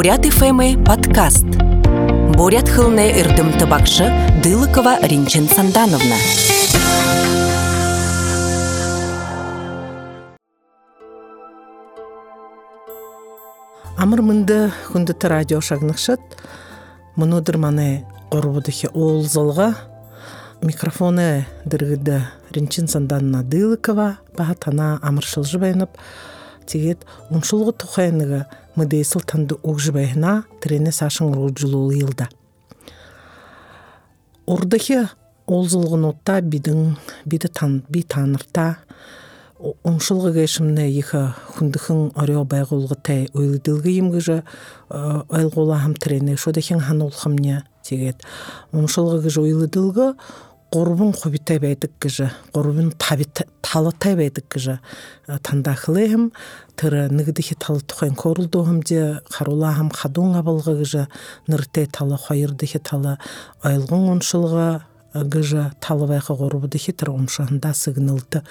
Бурят ФМ подкаст. Бурят хылне эрдем табакшы Дылыкова Ринчен Сандановна. Амыр мынды хүндөт радио шагныкшат. Мунудыр маны корбудухи ол залга микрофоны дыргыды Ринчен Сандановна Дылыкова бахатана амыршыл жыбайнып тегет уншулгы тухайныгы мыдейсыл танды угжыбайна трене сашың ружулуу йылда ордахи олзылгын отта бидың биді тан би танырта уншылгы кешимне иха хундыхын орё байгулгы тай ойлдылгы имгыжы ойлголахым трене шодахин хан олхамня тегет гыжы ойлдылгы қорбын хобитай бәйдік кіжі қорбын талытай бәйдік кіжі танда хылыхым тыры нигдихи талы тухайн корулдухым де харулахым хадун абылғы кіжі ныртай талы хойырдихи талы айлғын оншылға гыжы талы байқы қорбудихи тыр омшағында сыгнылды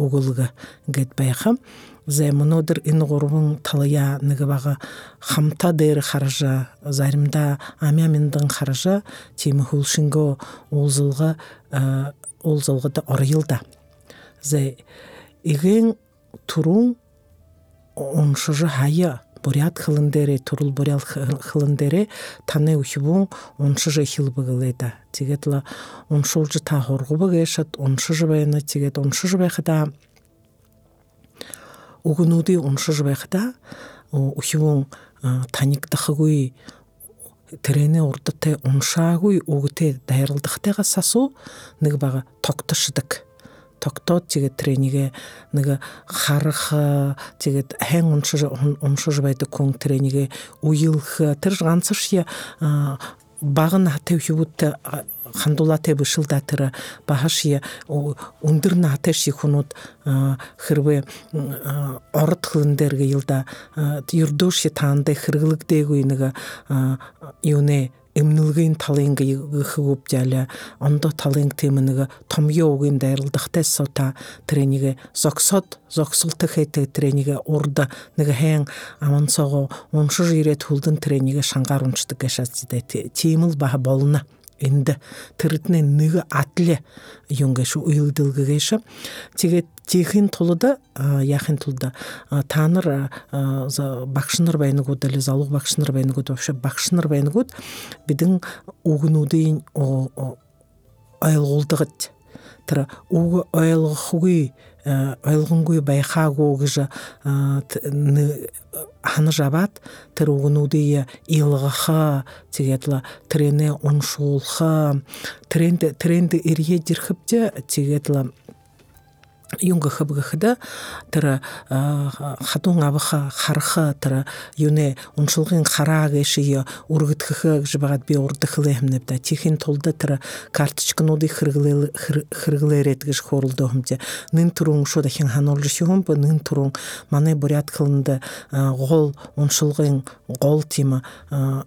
угылғы гэт байқым займынодыр ин горбун талыя ныгыбага хамта дер харжа заримда амяминдын харжа тими хулшинго улзылга улзылгыда орылда зай иген турун оншужу хая бурят хылындере турул бурят хылындере таны ухибун оншужу хилбыгылыда тигетла оншужу та хоргубы гешат оншужу байна тигет оншужу байхада үгнүүдийг уншиж байхдаа өшивөн танигдахгүй тэрэнэ урдтай уншаагүй үгтэй дайралдахтайгаас асуу нэг бага тогтошдаг. Тогтоод тэгээд тренингээ нэг харах тэгээд хайн уншиж уншиж байдаг хүн тренингээ уйлах тэр ганцш баг нь хатав хөвөт хатевхибутте хандулате бышылдатыра бахашия ундырна атеши хунут хырбы орыт хылындерге йылда юрдуши таанды хыргылык дегуйныга юне эмнилгин талынга хыгуп жаля ондо талын темыныга томьёугин дайрылдыхтес сота трениге зоксот зоксулты хете трениге орда ныга хэн амансого оншуж ирет хулдын трениге шангар унчтык эшатсиде тимыл баха болуна энди тырытне ныгы атле юнгешу уйылдылгыгеша тиге тихин тулуда яхин тулда тааныр бакшыныр байныгуд эле залуг бакшыныр байныгуд вообще бакшыныр байныгуд бидин угунудыйын ойлголдыгыт тыра угу ойлгохугуй ойлгонгуй байхаагуугыжа ханы жабат тыр угунудыя илгаха тигетла трене оншуулха тренде тренде ирье дирхыпте тигетла юнга хыбгыхыда тыра хатун абыха харха тыра юне уншылгын хара кешие ургытхыхы жыбагат би урдыхылыхмнепта тихин толда тыра карточкан уды хыргылеретгиш хорулдохумте нын турун шода хин ханолжишугум бу нын турун мане бурят кылынды гол уншылгын гол тима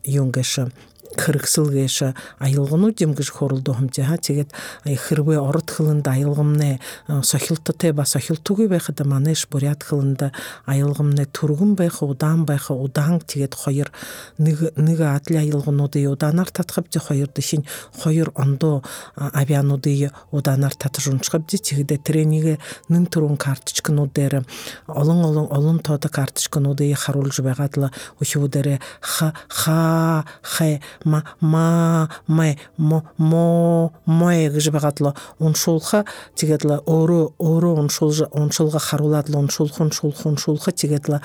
юнгеша хэрэгсэлгээш аялганууд юм гэж хуралдуу хэмжээ хаа тэгээд хэрвээ орд хөлөнд аялгамны сохилттой бас сохилтгүй байхад манайш бурят хөлөнд аялгамны түргэн байх удаан байх удаан. Тэгээд хоёр нэг нэг адли аялгануудын удаанаар татхавч хоёр дэшин хоёр ондоо авиануудын удаанаар татжунчхавч чигдэ тэрнийг нэн түрүүн карточкнууд дээр олон олон олон тодог карточкнуудыг харуулж байгаа л өшүүдэрэ ха ха хэ ма ма май мо мо мой гыжбагатлы уншулха тигетлы ору ору уншулжа уншулга харуладлы уншулхун уншулхун уншулха тигетлы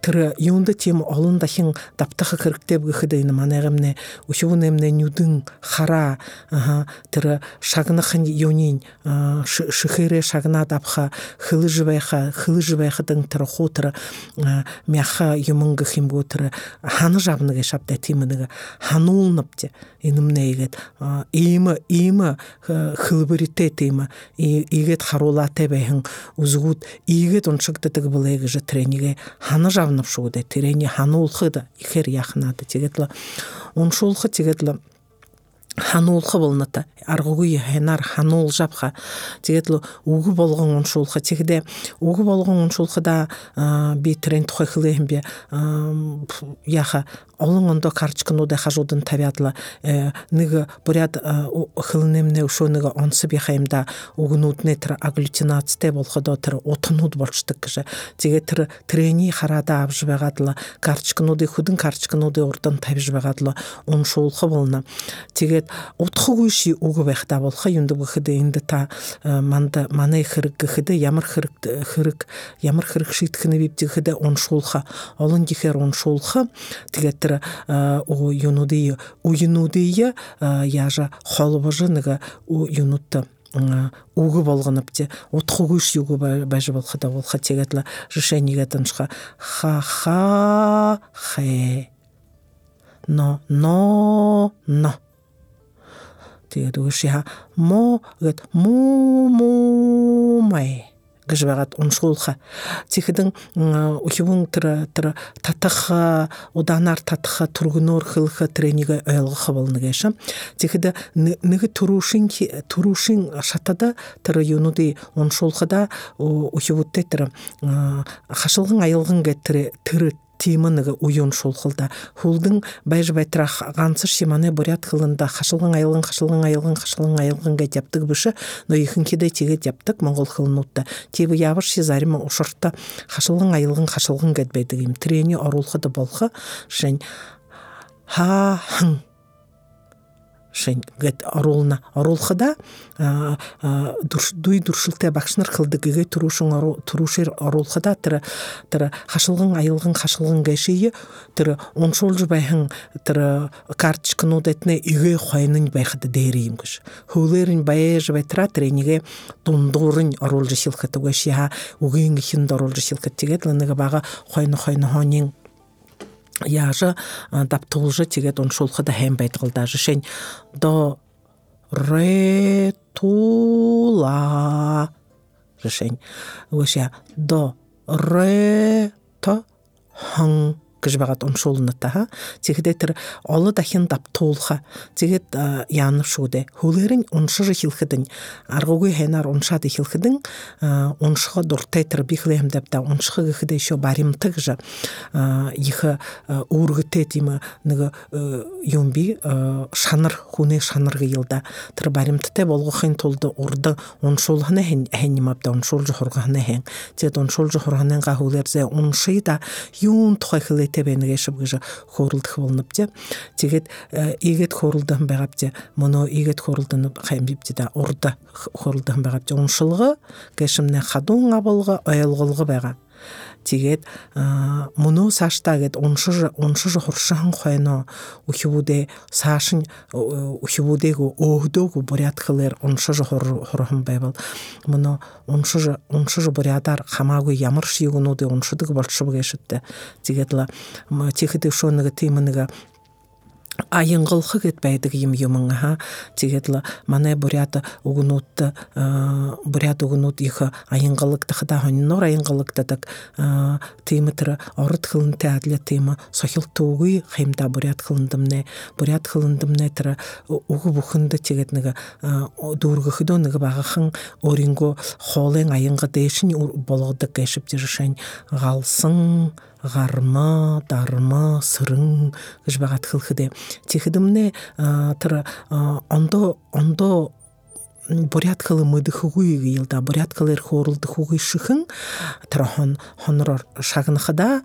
тыры юнда тем олун дахин даптахы кырктеп гыхыдайны манагымне ушуунемне нюдын хара тыры шагныхын юнин шыхыре шагна дапха хылы жыбайха хылы жыбайхыдың тыры хутыры мяха юмыңгы химгу тыры ханы жабныга шапта тимыныга ханулнапте инымне има има хылбыритет има игет харулате бехин узгут игет оншыктытык былеги же трениге ханы жавнып шуде трени ханулхы да ихер яхнады тигетла оншулхы тигетла хануулха болната аргугуй хенар ханул жапха. Тигетло угу болгон уншулха тигде угу болгон уншулхада би трен тухай хылыхымбе яха олоңондо карчкынуде хажудын табиатла э, ныгы бурят хылынемне ушо ныгы онсы бихаймда угнутне тыр агглютинацте болходо тыр отунут болчтык кыжы тиге тыр трени харада абжыбагадла карчкынуды худын карчкынуды ордон табижбагадла оншуулхы болна тигет утхугуйши угу бехда болха юнды быхыды инде та э, манда маны хырык гыхыды ямар хырык хырык ямар хырык шитхыны бип тигыды оншуулха олон дихер оншуулха тигет тыр у юнудыя у юнудыя яжа холбожы ныга у юнутта угы болгонуп же утхугуш югу бажы болхада болха тегетла решение тыншха ха ха хе но но но. Үгшиха мо гэт му му май гыжбагат уншуулха тихдин ухивун тыра тыра татаха уданар татаха тургунор хылха трениге ойлгыха болны геша тихида ныгы турушин турушин шатада тыра юнуди уншуулхада ухивутте тыра хашылгын айылгын геттире тыры тимыныгы уюн шулхылда хулдың байжы байтрах гансы шиманы бурят хылында. Хашылгын айылгын хашылгын айылгын хашылгын айылгын га тяптык бышы но ихинкиде теге тяптык монгол хылынутта тибы явыш шизарима ушыртта хашылгын айылгын хашылгын гэдбейдигим трени орулхыды болха шень ха хың шен гет орулна орулхада дуй дуршылте бакшныр кылдыгыге турушун турушер орулхада тыры тыры хашылгын айылгын хашылгын гешие тыры оншол жубайхын тыры карточкану детне иге хойнын байхады дерим кыш. Хулерин бае жубайтра трениге дундурын орулжы силхаты гешия угин хин дорулжы силхаты тигет лыныга бага хойны хойны хонин яжы таптуулжы тигет оншулхы да хэм байтгылдажы шень до ре тула решень өше до ре то хың кыжбагат оншолунатаха тигде олы дахин таптуулха тигет янып шуде хулерин оншыжы хилхидин аргугу хенар оншады хилхидин оншыга дуртай тыр бихлем депта оншыга гыхыда еще барим тыгжа ихы уургыте тима ныгы юмби шаныр хуне шаныргы йылда тыр барим тте болгохын толды урды оншолхана хен хеннимапта оншол жохоргахана хен тет оншол жохоргахана га хулерзе оншыйда тухай тебенеге шыбгыжы хорулдых болнуп же тигет игет хорулдан байгап же моно игет хорулдан хаймбип же да орда хорулдан байгап же уншылгы кешимне хадун абылгы оялгылгы тэгээд мөнөө сааштай гэд уншир уншир хуршин хойно үхвүүдээ саашин үхвүүдээг өөгдөөгөө бурятхлаар уншир хурхан байвал мөнөө уншир уншир бурядар хамаагүй ямар шийгнүүдийг уншдаг болшив гэшэдтэй тэгээд л тэгэхэд өшөө нэг тийм нэг айыңғылхы кетпейдік им юмыңа тигетла мане бурята угунутты бурят угунут ихы айыңғылык тахда хоннор айыңғылык тадак тимытыры орыт хылын тәдле тима сохил тугуй хемда бурят хылындымне бурят хылындымне тыры угу бухынды тигетнега дургы хидоныга багахын. Оринго холен айыңғы дейшин болгдык кешип жиршен галсын гарма дарма сырың гыжбагат хылхыде тихидымне тыра ондо ондо бурят хылы мыды хугуй йылда бурят хылыр хорулды хугуй шыхын трахон хонрор шагнахада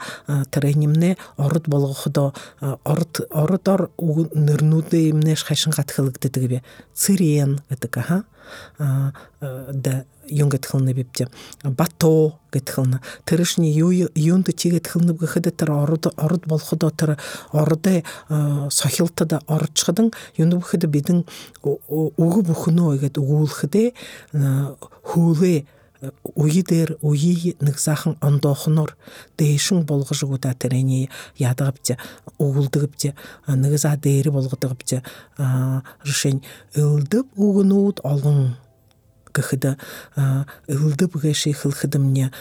трэнимне орут болгохудо орут орутор нырнуды имне шхайшын гатхылык дедигибе цирен гытыка ха Э, да юнг этхэлнэ бипте бато гэтхэлнэ тэрэшни юу юунд чигэт хэлнэ гэхэд тэр ород ород болоход тэр ород э, сохилтод орчходон юунд гэхэд бидэн өгөв өхнөө гэд өгүүлэхдээ хөөлөө уйдер уйи ныксахын ондохнор дейшин болгыжугута терене ядыгыпчы угулдыгыпчы ныгза дейри болгыдыгыпчы решень ылдып угунут олың кыхыда ылды бгеши хылхыдымне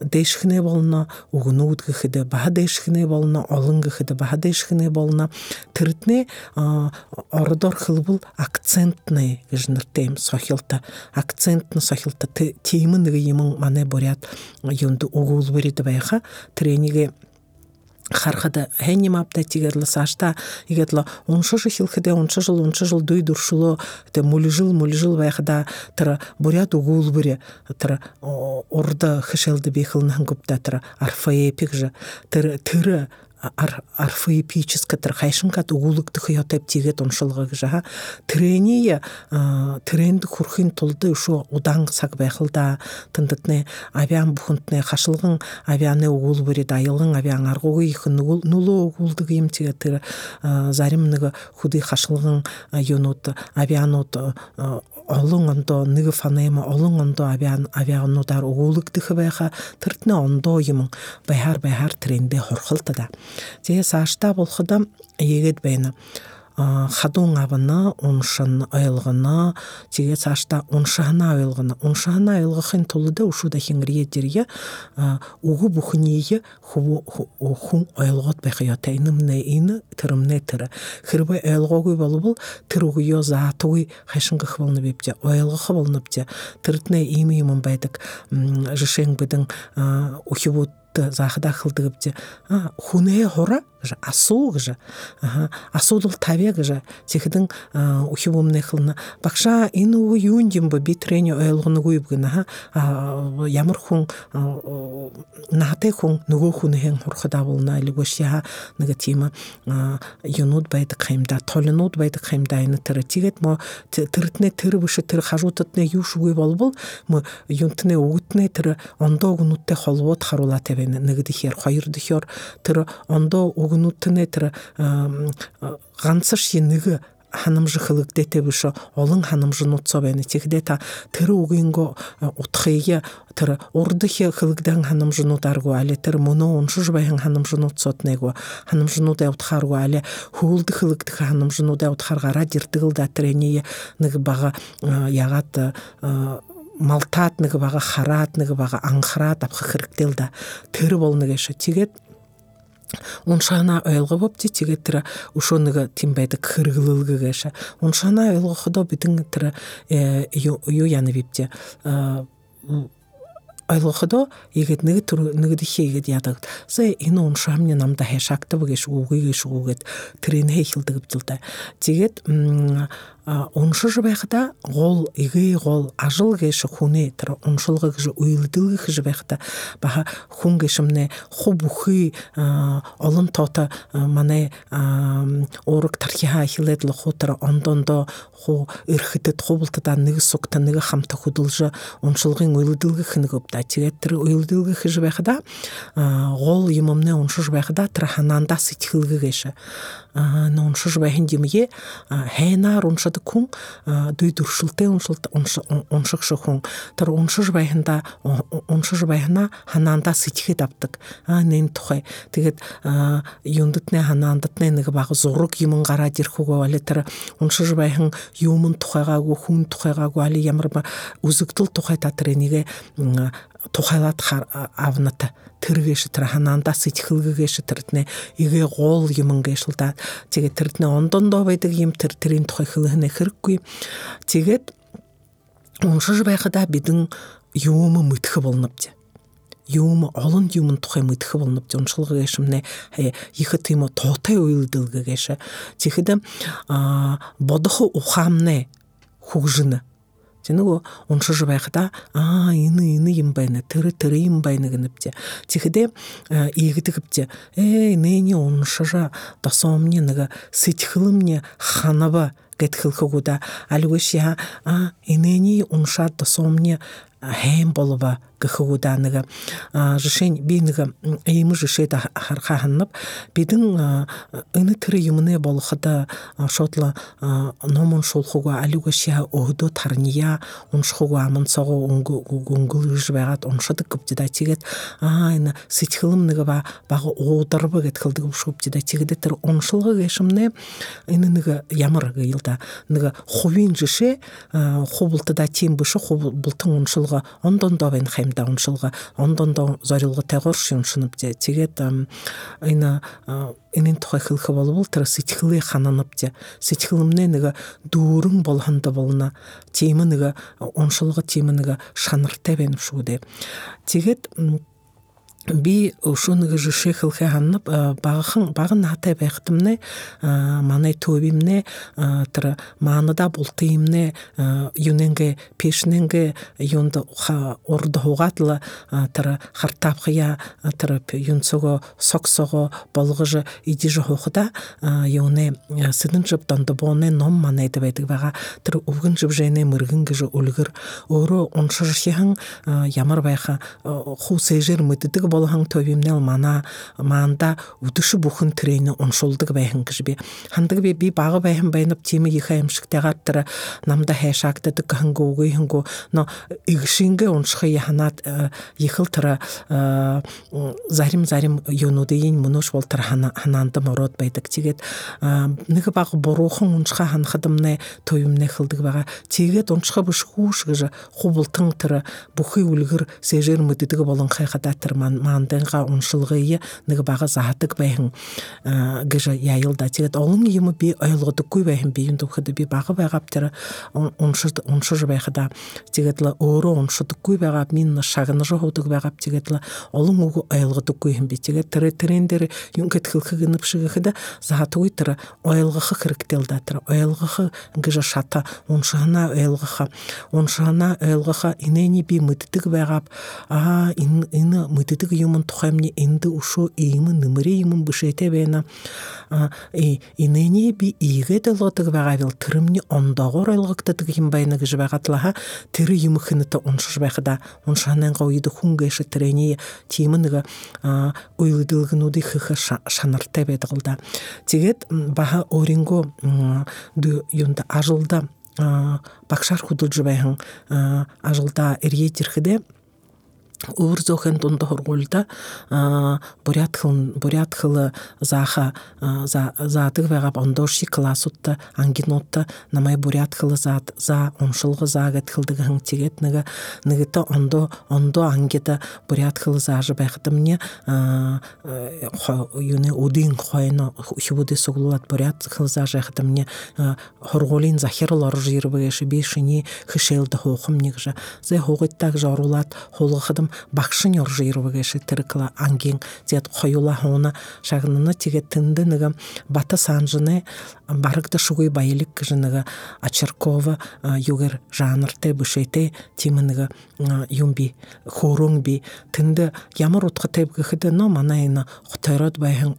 дэшхне болна угнууд кыхыда баха дэшхне болна олон кыхыда баха дэшхне болна тырытне ордор хылбыл акцентный гыжныртем сохилта. Акцентны сохилта тимын гыйымын мане борят юнду угул береді байха трениге хархада хэнни мапта тигерла сашта игетла онша жыл хилхеде онша жыл онша жыл дуй дуршуло те мули жыл мули жыл байхада тара бурят угул буре орда хешелде бехилнан гупта тара арфаепик же тара тыра арфоэпическатыр хайшынкат угулыкты хыятеп тигет оншылга жаха. Трения тренди хурхин тулды ушу удан сак байхылда тындытне авиан бухунтне хашылгын авианы угул берет айылгын авиан аргугы ихын нулу угулды кийим тигетыр заримныгы худы хашылгын юнут авианут олон ондоо нэг фанема олон ондоо авиан авиануудаар өгүүлэгдэх байха тэртнэ ондоо юм байхаар байхаар трендээ хорхолтоо. Тэгээ сааштай болоход ийгээд байна хадун авна уншин ойлгоно тэгээ цаашта уншаана ойлгоно уншаана ойлгохын тулд ушуда хингрие дэрье угу бүхнийг хүн ойлгоод байх ёотой инэмнэ энэ тэрэмнэ тэр хэрвээ ойлгоогүй болбол тэр үгүйо заатгүй хашингах болно бивжэ ойлгох болно бивжэ тэрднэ ийм юм байдаг жишээн бидэн ухивууд заахада хылдыгыбжы хүнээ хура асуу гэж асуудал тавья гэж тэгэхдэн ухи бомны хылна багша энэ үг юу юм бэ би трени ойлгоногүй гэнэ ямар хүн наатай хүн нөгөө хүнхэн хурахад авуулна илгүүш яа нэг тийм юунууд байдаг хэмдэ толнууд байдаг хэмдэ энэ тэр тэгээд мо тэрднэ тэр биш тэр юу шүгүй болбол мо юнтнэ өгднэ тэр ондоо гүнүттэй холбоод харуулаа тавина нэг дэхэр хоёр дэхэр тэр ондоо өгнүтнэ тэр ганцар ши нэг ханамжих хылэгдэтэй биш олон байна. Тэгэхдээ та тэр үгийнго утхыг тэр урдх хылэгдэн ханамжнуудааргүй али тэр мөнөө уншиж байхан ханамжнуудсууд нэг ханамжнуудаа утхааргүй али хөвөлдөх хылэгдэх ханамжнуудаа утхаар гараад ирдэг л да тэрний нэг бага ягаад малтаад нэг бага хараад нэг бага анхаарад авах хэрэгтэй л да тэр бол нэг шүү. Тэгээд уншаана ойлгоп ти тэгээд тэр өшөө нэг тийм байдаг хэрэглэлгээш уншаана ойлгохдоо бидэн тэр юу яна випте ойлгохдоо игээд нэг төр нэг дэхээ игээд ядаг. Сэ энэ уншаамны намда хайшаактав гэж үгүйгээ шүүгээд тэрийг хийхэлдэг л да. Тэгээд уншиж байхдаа гол эгээ гол ажил гэш хүнээ тэр уншилга гэж уйлдэлгэх гэж байхдаа баха хүн гэшмнэ ху бүхий олон тоото манай уураг тархиа хилээд л ху тэр ондондо ху эрхэдэд хубалтада нэг сугта нэг хамта хөдөлж уншилгын уйлдэлгэх нэг өвда тэгээд тэр уйлдэлгэх гэж байхдаа гол юмнэ уншиж байхдаа тэр ханаандаа сэтгэлгээш аа уншиж байх юм е хайнаар уншид уншдаг хүн дүй дөршилтэй уншилт унших шиг хүн тэр уншиж байханда уншиж байхна ханаандаа сэтгэхэд авдаг аа нэн тухай. Тэгээд юундтны ханаандтны нэг баг зураг юм гараад ирэх үгүй болоо тэр уншиж байхан юм тухайгаагүй хүн тухайгаагүй али ямар үзэгдэл тухай та тэр тухайлаад авната тэргээш тэр ханаандаа сэтгэлгээш тэрднэ игээ гуул юм гээш л да тэгээд тэрднэ ондондоо байдаг юм тэр тэрийн тухай хэлхнэ хэрэггүй. Тэгээд уншиж байхадаа бидэн юм мэдэх болно бз юм олон юм тухай мэдэх болно бз уншилгаа гэшмнэ ихэд тийм туутай уйлдэлгээш тэгэхэд бодох ухаамнэ хүгжинэ Тэ нөгөө уншиж байхдаа аа энэ энэ юм байна. Тэр тэр юм байна гэнэвчээ. Тэгэхдээ ийгдэгвчээ. Ээ нэний уншижа досомны нэг сэтгэлэмний ханава гэтгэлхэгүүда алгүйшя а инэний уншаад досомны хэм болова гыхуданыга жишень биныга ыймы жишеда хархаханнып бидин ыны тыры юмыны болохада шотла номун шулхуга алюга шия охдо тарния уншхуга амын сого унгул жбагат уншады кыптида тигет. Айна сытхылымныга ба бага оодарбы гет кылдыгым шуптида тигеде тыр уншылга гешимне ыны ныга ямыр гыйлда ныга хувин жише хубултыда тим бышы хубултын уншылга ондон добен хайымда уншылга ондон до зорилга тегорши уншынып де тигет ыйна инин тухай хылхы болбул тыра сытхылы хананып де сытхылымне ныга дуурың болханда болна тимы ныга оншылга тимы ныга шанырте беніп шуде. Тигет би ушуныгы жыше хылхе ханнып багын багын хатай байхтымне манай тобимне тыра маныда бултыйымне юненге пешненге юнда орда хугатла тыра хартапхия тыра юнсого соксого болгыжы идижи хохда юне сыдын жып донды боне ном манайды байдаг бага тыра угын жып жене мыргын гыжы үлгір оро оншыр хихан ямар байха ху сежер мытыдык болахан төвимнел мана маанда үдүшү бухын трейни оншулдук байхын кишби хандык би би багы байхын байнып тими иха эмшиктегаттыра намда хэшактыдык ханго угуй ханго но игшинге оншхы яханат йыхыл тыра зарим зарим юнудыйын мунуш бол тыра хананды морот байдык тигет ныгы багы борухан оншха ханхадымне тойумне хылдык бага тигет оншха бышхуш гыжы хубултың тыра бухы үлгір сежер мыдыдыгы болон хайхада тырман мандынга уншылгые ныгы бага затык байхын гыжы яйылда тигет. Олың йымы би ойлгоды куй байхын би юндухыды би бага байгап тыра уншыр уншыр байхыда тигетла оро уншыды куй байгап мин шагыны жохудык байгап тигетла олың угу ойлгоды куйхын би тигет. Тыры трендер юнкет хылхыгынып шыгыхыда заты уй тыра ойлгыхы кырыктелда тыра ойлгыхы гыжы шата уншыгына ойлгыха уншыгына ойлгыха инени би мытыдык байгап а ины мытыдык юмын тухаймне инды ушо иймы нымыре иймын бышете бена инени би иге делотык байгавил тырымни ондогор ойлгыктыдык хим байна гыжы байгатлаха тыры юмы хыныта уншыш байхыда уншананга уйды хунгешы трени тимыныга уйлыдылгынуды хыхы шанырте бедгылда тигет баха оринго ду юнда ажылда бакшар худулжы байхын ажылда эрье тирхиде уур зохен тунда хоргулда бурят хыл бурят хылы заха затык вегап ондоши классутта ангинотта намай бурят хылы зат за оншылгы загет хылдыгы хың тигет ныга ныгыта ондо ондо ангита бурят хылы зажы байхты мне юны удин хойно хубуды суглулат бурят хылы зажы хты мне хоргулин захирлар жирбыгеши бешини хышелды хохым нигжа зе хогыттак жарулат холгыдым бакшын оржыйрубыгеши тырыкла ангин зет хоюла хона шагыныны тиге тынды ныга бата санжыны барыкта шугуй байылик кыжыныга ачаркова югер жанрте бышете тимыныга юмби хорунби тынды ямар утка тебгыхыды но манайына хотойрот байхын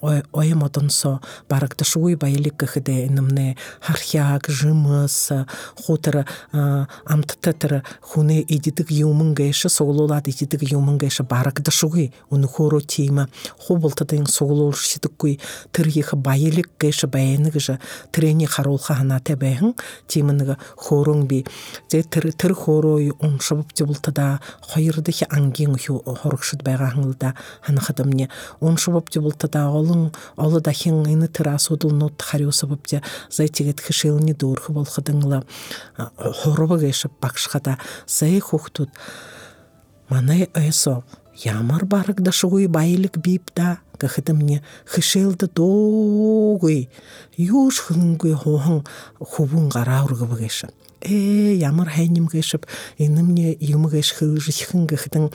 оясо ойымодонсо барыкты шуй байлик кыхыде инымне хархяк жымыс хутыр амтытытыр хуне идитик юмын гэші соглулат идитик юмын гэші барыкты шуй уны хору тима хубылтыдың соглул шитиккуй тыргихы байлик баяныгыжы трени харулха ханате бэхын тимыныгы хорун би. Зе тыр тыр хорой уншыбып жыбылтыда хойырдыхи ангин хорукшыд байгахыңылда ханахадымне уншыбып жыбылтыда ол олың олы дахин ины тыра судулнут хариусыбып же зайтигет хышилни дуурхы болхыдыңла хоробы кешіп бакшхада зай хухтут манай эсо ямар барык шугуй байлык бип да? кахыдымне хышелды догуй юш хылынгуй хохан хубун гараургыбы кешіп э ямар хайним кешіп инымне юмы кеш хыжыхын кахыдың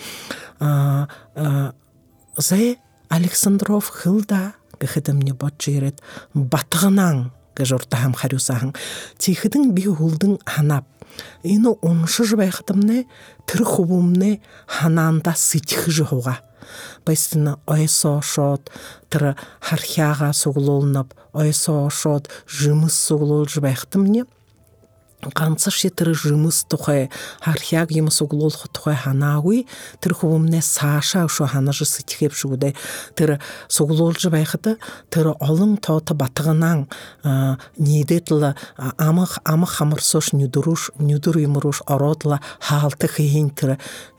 зай Александров хылда гэхэдэмне бодж батғанан гэж уртахам хариусахан чихэдэн би хүлдэн ханап энэ уншиж байхдамне тэр хөвөмне ханаанда сэтгэж хуга. Байсна ойсоо шууд тэр хархяага суглуулнап ойсоо шууд жимс суглуулж байхдамне ганцаш тыры жымыс тухай хархяг йымыс углолх тухай ханауи тыр хувумне сааша ушу ханажы сытхеп шугудай тыр суглолжы байхыты тыр олың тоты батығынан нидетла амық амық хамырсош нюдуруш нюдур юмуруш оротла хаалты хейин тыр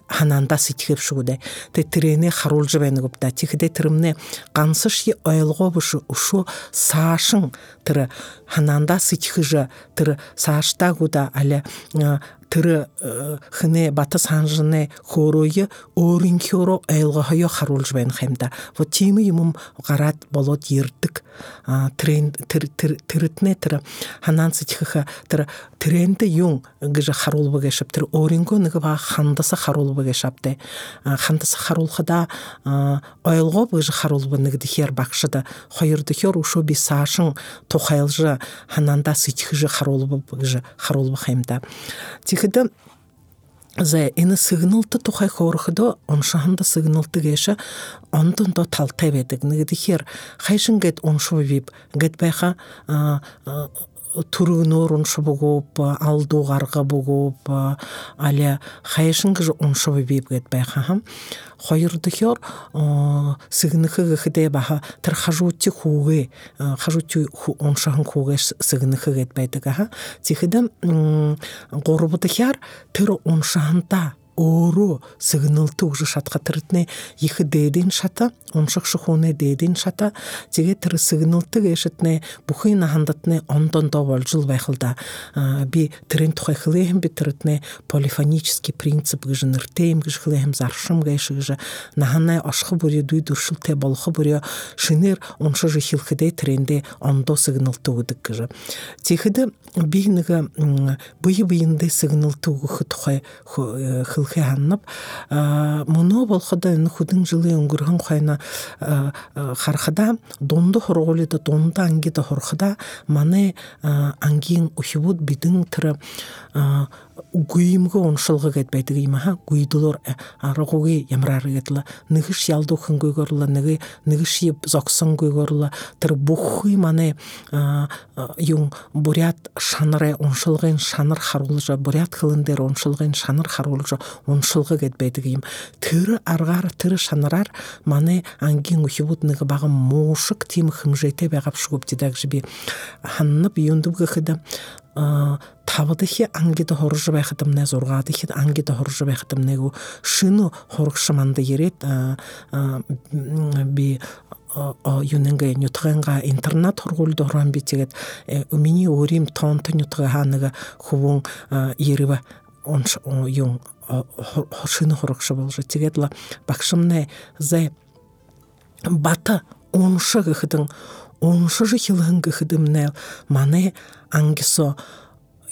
хананда ситхеп шугудай те тирене харулжы бенигупта тихде тирымне гансыш ойлго бушу ушу саашың тыры. Хананда ситхыжа тыры сааштагуда але тыры э, хыне бата санжыне хоройы орин хёро элгохойо харулж бен хемда вот тимы юмум гарат болот трен тырытне тыры ханан ситхыха тыры тренде юң гешеп тыр оринго ныгы ба хандаса харулбы гешапте хандаса харулхада ойлго быжы харулбы ныгды хер бакшыда хойырды хер ушу би сашың тохайлжы хананда ситхыжы харулбы гыжы харулбы хемда тихида за эни сыгналты тухай хорхыдо оншахында сыгналты геша онтон до талтай ведик нигдихер хайшин гет оншо вип гет байха тургнор оншо бугуп алдугарга бугуп аля хайшин гж оншо вип гет байха хойрдыхер сыгныхы хыде баха тар хажути хуге хажути оншахан хуге сыгныхы гет байдыга тихидем горбутыхяр тыр оншаханта оору сыгынылты уже шатқа тырытне ихы дээдин шата оншық шухуне дээдин шата теге тыры сыгынылты гешетне бухый нахандатне ондон до жыл байхылда би тырын тухай хылыхым би тырытне полифонический принцип гыжы ныртейм гыж хылыхым заршым гайшы гыжы. Наханай ашхы буре дуй дуршыл те болхы буре шынер оншы жы хилхыдей тыренде ондо сыгынылты удык гыжы. Тихыды бийныгы быйы быйындай сыгынылты тухай жылхи аннып муну болхода худың жылы өңгүргөн хайна хархада донду хорголида донду ангида хорхада маны ангин ухибут бидин тыры гуйымга оншылга кетпейдиги имаха гуйдулор э, арагуги ямрарыгетла ныгыш ялду хынгойгорла ныгы ныгыш еп зоксон гойгорла тыр бухы мане юң бурят шаныре оншылгын шаныр харулжа бурят хылындер оншылгын шаныр харулжа оншылга кетпейдиги им тыры аргар тыры шанырар мане ангин ухибут ныгы багым мушык тим хымжете бегап шугуп дидак жиби ханнып юндуб гыхыда табыдыхи ангида хоржы байхатымне зоргадыхи ангида хоржы байхатымнегу шыну хоргшыманды ерет би юненге нютганга интернат хоргулду хоран битигет умини урим тонто нютга ханыга хувун ерива онш юн шыны хоргшы болжы тигетла бакшымне зе бата оншы гыхыдың оншы жы хилыхын гыхыдымне мане ангисо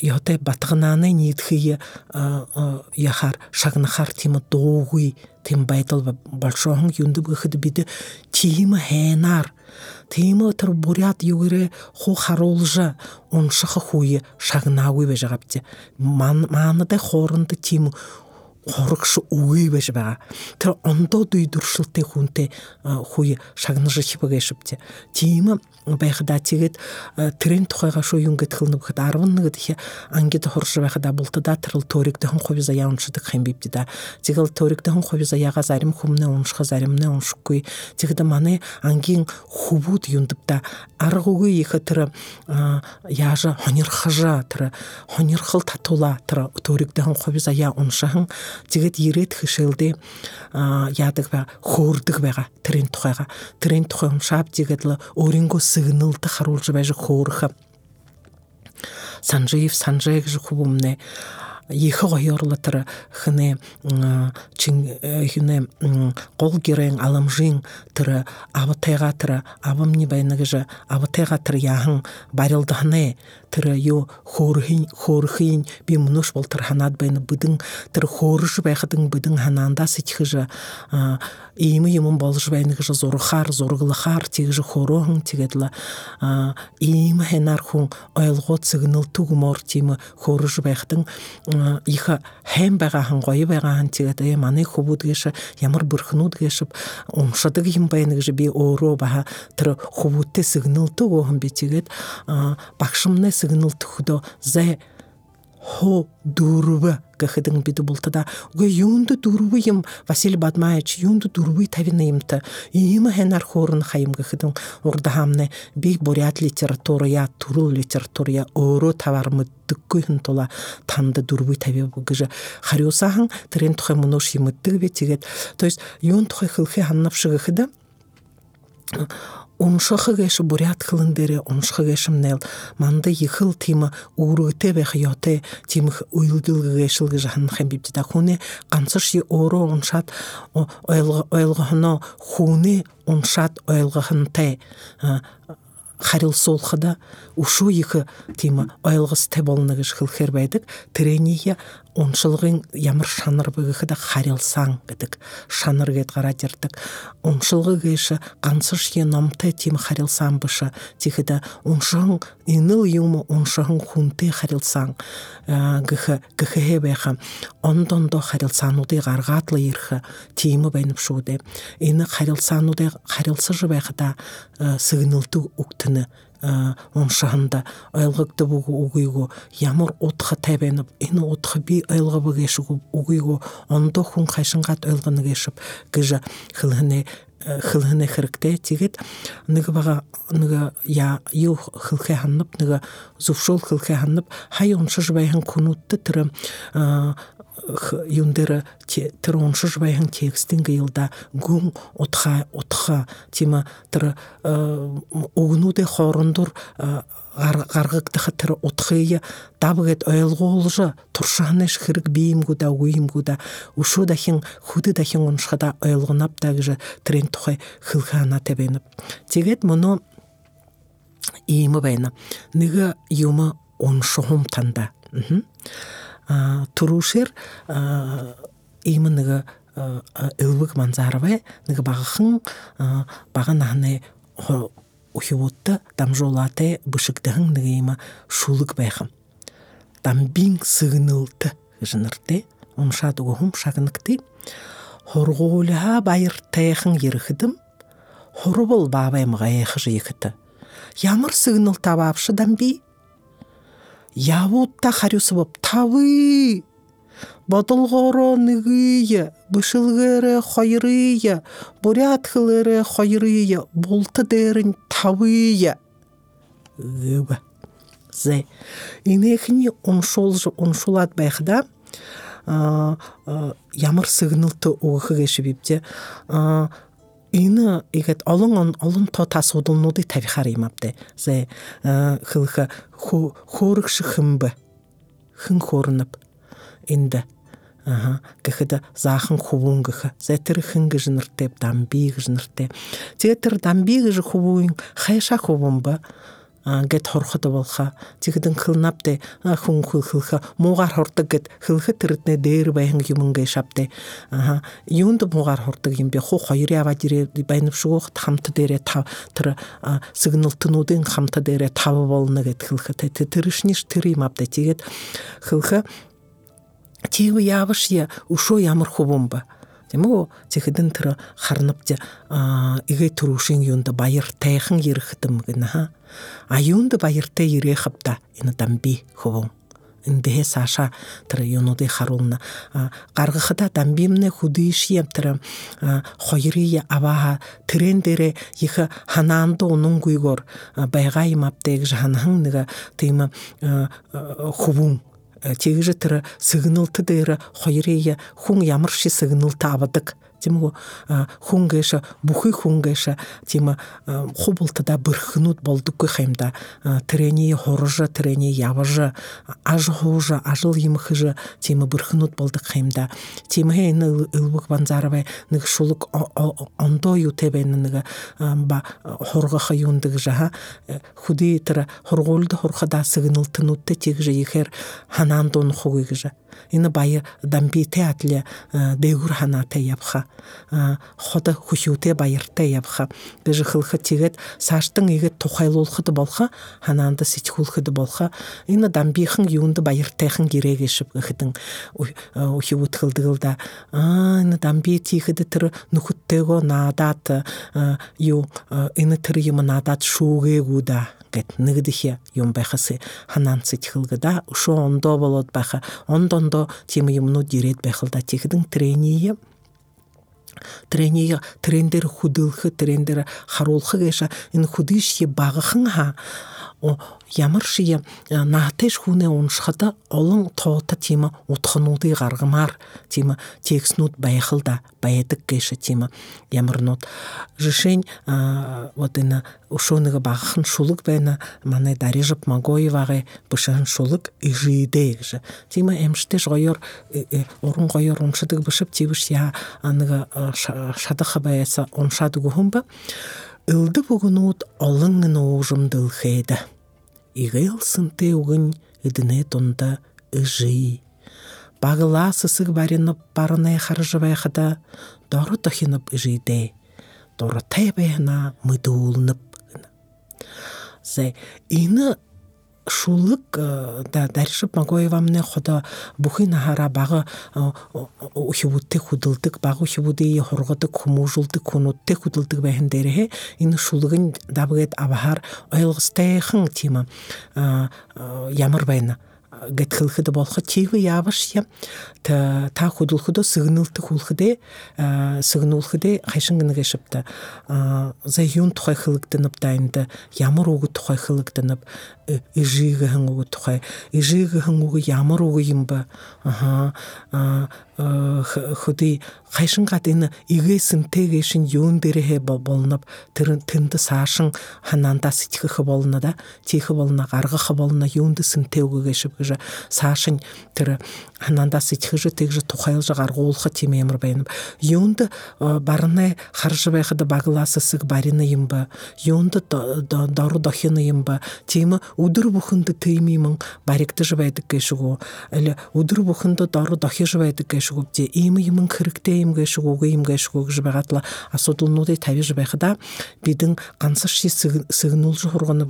йоте батгынаны нитхие яхар шагнахар тима доогуй тим байтал большохон юндуб гыхыды биде тима хэнар тима тыр бурят югыре ху харолжа оншыхы хуе шагнауи бежагапте маныда хорынды тим хорогш үгүй байж байгаа. Тэр ондоо дүй дүршилтэй хүнтэй хуй шагнаж хипагэшвте. Тийм байхада тэгээд трен тухайга шуу юм гэт хылны бөхөд 11 дэх ангид хорш байхада бултада тэрл төриг дэхэн хувь заяа уншдаг хэм бивдэ да. Тэгэл төриг дэхэн хувь заяага зарим хүмүүнэ унших заримнэ уншихгүй. Тэгэд манай ангийн хөвүүд юндавда арга үгүй их тэр яажа хонирхажа тэр хонирхал татуула тэр төриг дэхэн хувь заяа уншахан тэгээд ирээд хөшөлдөө яадаг ба хөөрдөг байгаа тэрийн тухайга тэрийн тухай уншаад тэгээд л өөрийнхөө сигналд харуулж байж хөөрөх. Санжиев санжай гэж хүмүүмнэ их гоёрлатыр хне чин хне гол гэрэн аламжин тэр автайга тэр авамни байнагжа автайга тэр яхан барилдахне тэр ю хөөрхийн хөөрхийн би мөнөш бол тэр ханаад байна бүдэн тэр хөөрш байхадын бүдэн ханаанда сэтхэж иймэ юм болж байна гэж зурхаар зураглахаар тэгж хөрөөн тэгэл ийм хэнар хүн ойлгоо цэгнэл түгмөр тийм хөрөж байхтан их хэм байгаахан гоё байгаахан тэгээд э, манай хөвүүд гэш ямар бүрхнүүд гэш уншдаг юм байна гэж би өөрөө баха тэр хөвүүтэ сэгнэл түгөөхөн би тэгээд багшмны сэгнэл төгдөө зэ хо дурбы гахыдың биді болтада уга юнды дурбы им Василий Бадмаевич юнды дурбы тавина имты има хенар хорын хайым гахыдың урдахамны би бурят литературая турул литературая оро тавармы дыккүйін тола танды дурбы тави гыжы. Харюсахан трен тухай мунош имыттык бе тигет. То есть юн тухай хылхы ханнапшы гахыда Уншахы гэші бурят хылындері, уншахы гэшім нел, манды йхыл тима урыгте бэх йоте тимх уйлдылгы гэшілгі жахан да хуне қансыш й оро уншат ойлғыхыно хуне уншат ойлғыхынте харил солхыда ушу екі тима ойлғыс те болныгыш хылхер байдык трения оншылғын ямыр шаныр да харилсаң гідік шаныр гет қара дердік оншылғы гейші қансыш е намты тим харилсан бышы тихіда оншың иныл юмы оншығын хунты харилсаң гыхы гыхы бэха ондондо харилсануды гаргатлы ирхы тимы бәйніп шуды. Ины харилсануды харилсы да сыгнылты уктыны оншаһында айлгыкты бугу угуйгу ямар отха табенып ини отха би айлга бугешугу угуйгу ондо хун хайшынгат айлгыны гешип гыжа хылхыне хылхыне хырыкте тигет ныгы бага ныгы я ю хылхе ханнып ныгы зувшол хылхе ханнып хай оншы жбайхан кунутты тыры юндыры тыр оншы жбайхан текстин гыйлда гун отха отха тима тыр угнуде хорундур гаргыктыхы тыр отхыя дабыгет ойлголжы туршанеш хырык биимгуда уимгуда ушу дахин худы дахин оншхада ойлгунап дагыжы трен тухай хылхана тебеніп тегет мұны иимы байна. Ныгы юмы оншохум танда турушер иимы ныгы ылбык манзарбай ныгы багыхын бага нахны ухивутта дамжолате бышыктыхын ныгыйма шулык байхым дамбин сыгынылты жынырте оншат угум шагыныкты хоргуулha байыртайхын ерхидим хорубол бабайм гайхы жыйкыты ямар сыгыныл табапшы дамби. Явутта харюсыбып тавы! Батылғары ныгыя, бышылгары хойрыя, бурятхылары хойрыя, болты дерін тавыя. Гыба. Зе. Инехни оншолжы оншолат байхда, ямар сыгнылты уғы гешибипте, ины игет олон олон то тасудылнуды тавихар имапте. Зе хылха хорыкшы хымбы. Хын хорынып. Инді аха. Гэхэд заахан хувүүн гэх зэтэр хэнгэ жинэртэй дамби жинэртэй зэтэр дамби гэж хувүүн хайша хувүүн ба? Гэт хорхот болха. Зихэдэн хылнапте хүн хылха муугар хордог гэт хылхэ тэрднэ дээр баян юм гэ шапте аха юунд муугар хордог юм бэ ху хоёр яваад ирээ байнавшгүйх хамт дээрээ тав тэр сигналтнуудын хамт дээрээ тав болно гэт хылхэ тэр шниш тэр юм апте тэгээд тиу явыш я ушо ямар хувумба тэмүү зэхэдэн тэр харнавж игэ төрүшин юунд баяр тайхан ирэхтэм гэнэ ха. А юунд баяртай ирэхапта энэ дамби хувун эндээ саша тэр юунуудыг харуулна гаргахада дамбимнэ хүдишиям тэр хоёрын аваа тэрэн дээрэ их ханаанд унунгүйгоор байгаа юм аптэйг ханхан нэг тийм хувун тэгж тэр сигналт дээр хоёрын хүн ямар шиг сигналт үү хүн гээш бүхий хүн гээш тийм хубалтада бэрхнүүд болдоггүй хаймда тэрэний хорж тэрэний явж аж хууж ажил юмхж тийм бэрхнүүд болдог хаймда банзарвэ нэг шулуг ондоо юу тэ бэн нэг ба хоргох юундаг жаха. Хүди тэр хоргуулд хорхада сигналтнуудтэй тэгж ихээр ханаан дун хугыг жаа энэ бая дамбите атле дээгүр ханаатай явха хода хүшүүтэй баяртай явха. Гэж хылхы тэгээд сааштан игээд тухайлуулахад болха ханаанда сэтгүүлэхэд болха. Энэ дамбихан юунд баяртайхан гэрээгэшв гэхэдэн ухивүтгэлдэг да. Аа энэ дамби тийхэд тэр нөхөдтэйгөө наадаад юу энэ тэр юм наадаад шүүгээгүү да кет нигдихе юм бахасы ханан ситхилгда ушо ондо болот баха ондондо тим юмну дирет бахылда тихдин трение тренеге трендер худылхы трендер харулхы гэша ин худышье багыхын ха ямар шие наатеш хүнэ уншхада олон тоота тима утхнуудыг гаргамаар тима текстнууд байхалда байдаг гэш тима. Ямарнууд жишень вот энэ ушууныга багахан шулаг байна. Манай дарижып магоевагийн бушан шулаг ижидэ гэж тима эмштэш гоёр э, э, уран гоёр уншдаг бушып тивш я нэг шадах байса уншадаг хүн ба ылды бүгнүүд олон игылсынты угын идіне тунда ыжи. Багыла сысыг барынып барынай харжыбайхада доры тохинып ыжиде. Доры тайбайна мыдуулнып. Зэ ины шулык э, да даршып магоевамны хода бүхий нахара бага э, ухибутте худылдык бага ухибуди хоргодык хумужулдык хунутте худылдык дээрэ энэ шулыгын дабгэд абахар ойлгостайхан тима э, ямар байна болох чиг яаваш я та та худулхудо сигналт хулхдэ сигнуулхдэ хайшин гэнэ шипта за юун тухай хылгдэнэп дайнда ямар үг тухай хылгдэнэп ижигэхэн үг тухай? Ижигэхэн үг ямар үг юм ба аха. Хөдий хайшингад энэ игээсэнтэйгээшин юун дээрээ болнов тэр тэнд саашин ханаандаа сэтгэх болно да? Тийх болно гаргах болно юунд сэнтэй үгээш гэж саашин тэр ханаандаа сэтгэж тэгж тухайлж гаргуулах тийм ямар байна юунд барны харж байхад баглаас хэсэг барина юм ба юунд дор дохин юм ба тийм өдөр бүхэнд тийм юм баригдаж байдаг гэшгүү аль өдөр бүхэнд дор дохиж байдаг гэшгүү тий ийм юм хэрэгтэй юм гэшгүй үгүй юм гэшгүй гэж байгаад л асуудлуудыг тавьж байхада бидэн ганцар ши сигнуулж хургана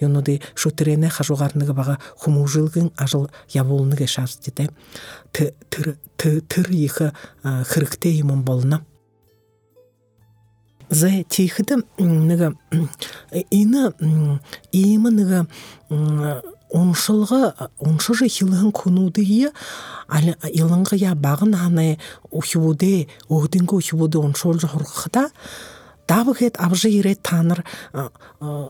юунуудыг шүтрэнэ хажуугаар нэг бага хүмүүжилгэн ажил явуулна гэж шаардж дээ тэр тэр их хэрэгтэй юм болно за тийхэд нэг энэ ийм нэг уншылғы уншыжы хилыһын кунуудыйы илыңғы я бағын ханы ухибуде өхдүнгө ухибуде уншуулжы хургахта давхэд авжи ирээд та нар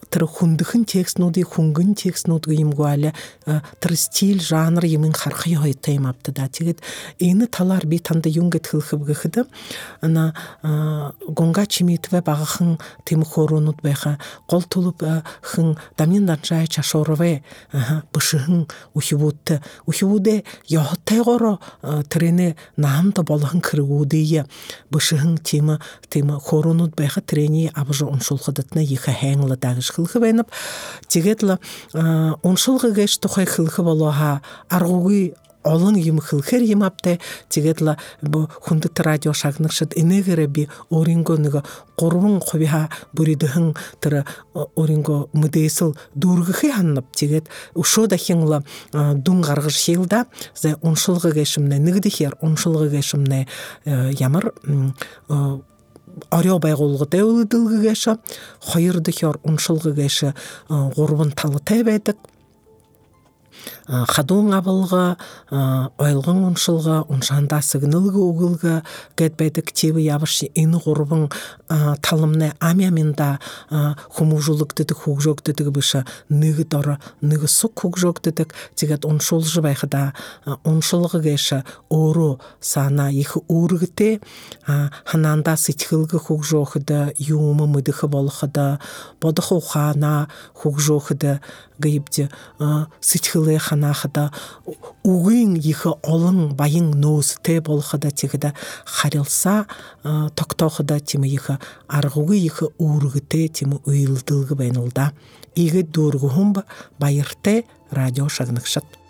тэр хүндхэн текстнуудыг хөнгөн текстнууд юмгүй аля тэр стил жанр юм харах хоётой юм авта да. Тэгээд энэ талаар би танд юм хэлэх гэхэд ана гонга чимитвэ багахан тэм хоронууд байха гол тулуп хэн дамнин данчай чашуурвэ бышхэн ухивут ухивудэ ёхтайгоро тэрэне наамда болгон кэргүүдээ бышхэн тийм тийм хоронууд байхад трени абж уншуулхадатна иха хайнгла дагш хылхы байнап тэгээд л уншуулга гэж тухай хылхы болооха аргуугүй олон юм хэлэхэр юм аптай тэгээд л хүндэт радио шагнагшид энэгээрээ би өөрийнхөө нэг 3% бүрийдэхэн тэр өөрийнхөө мэдээсэл дүүргэхий ханнап тэгээд өшөө дахин л дүн гаргаж шилда за уншилга гэшмнэ нэгдэхэр уншилга гэшмнэ ямар орё байгууллагатай үйлдэлгээш хоёр дахь уншилгагээш гурван талтай байдаг. Хадуун авалга ойлгон уншилга уншаандаа сигналга өгөлга гэд байдаг чив яваш энэ гурван таламны амяминда хүмүүжүүлэгдэдэг хөгжөөгдөдөг биш нэг дор нэг суг хөгжөөгдөдөг тэгээд уншуулж байхада уншилга гэш өөрөө санаа их үүрэгтэй ханаандаа сэтгэлгэ хөгжөөхд юм мэдэх болоход бодох ухаанаа хөгжөөхд гэйбд сэтгэлээ ханахада үгийн их олон баян нөөстэй болохода тэгэхэд харилсаа тогтоохода тийм их аргугийн их үүрэгтэй тийм уйлдэлг байна л да. Игэд дүүргү хүмб баяртай радио шагнагшат.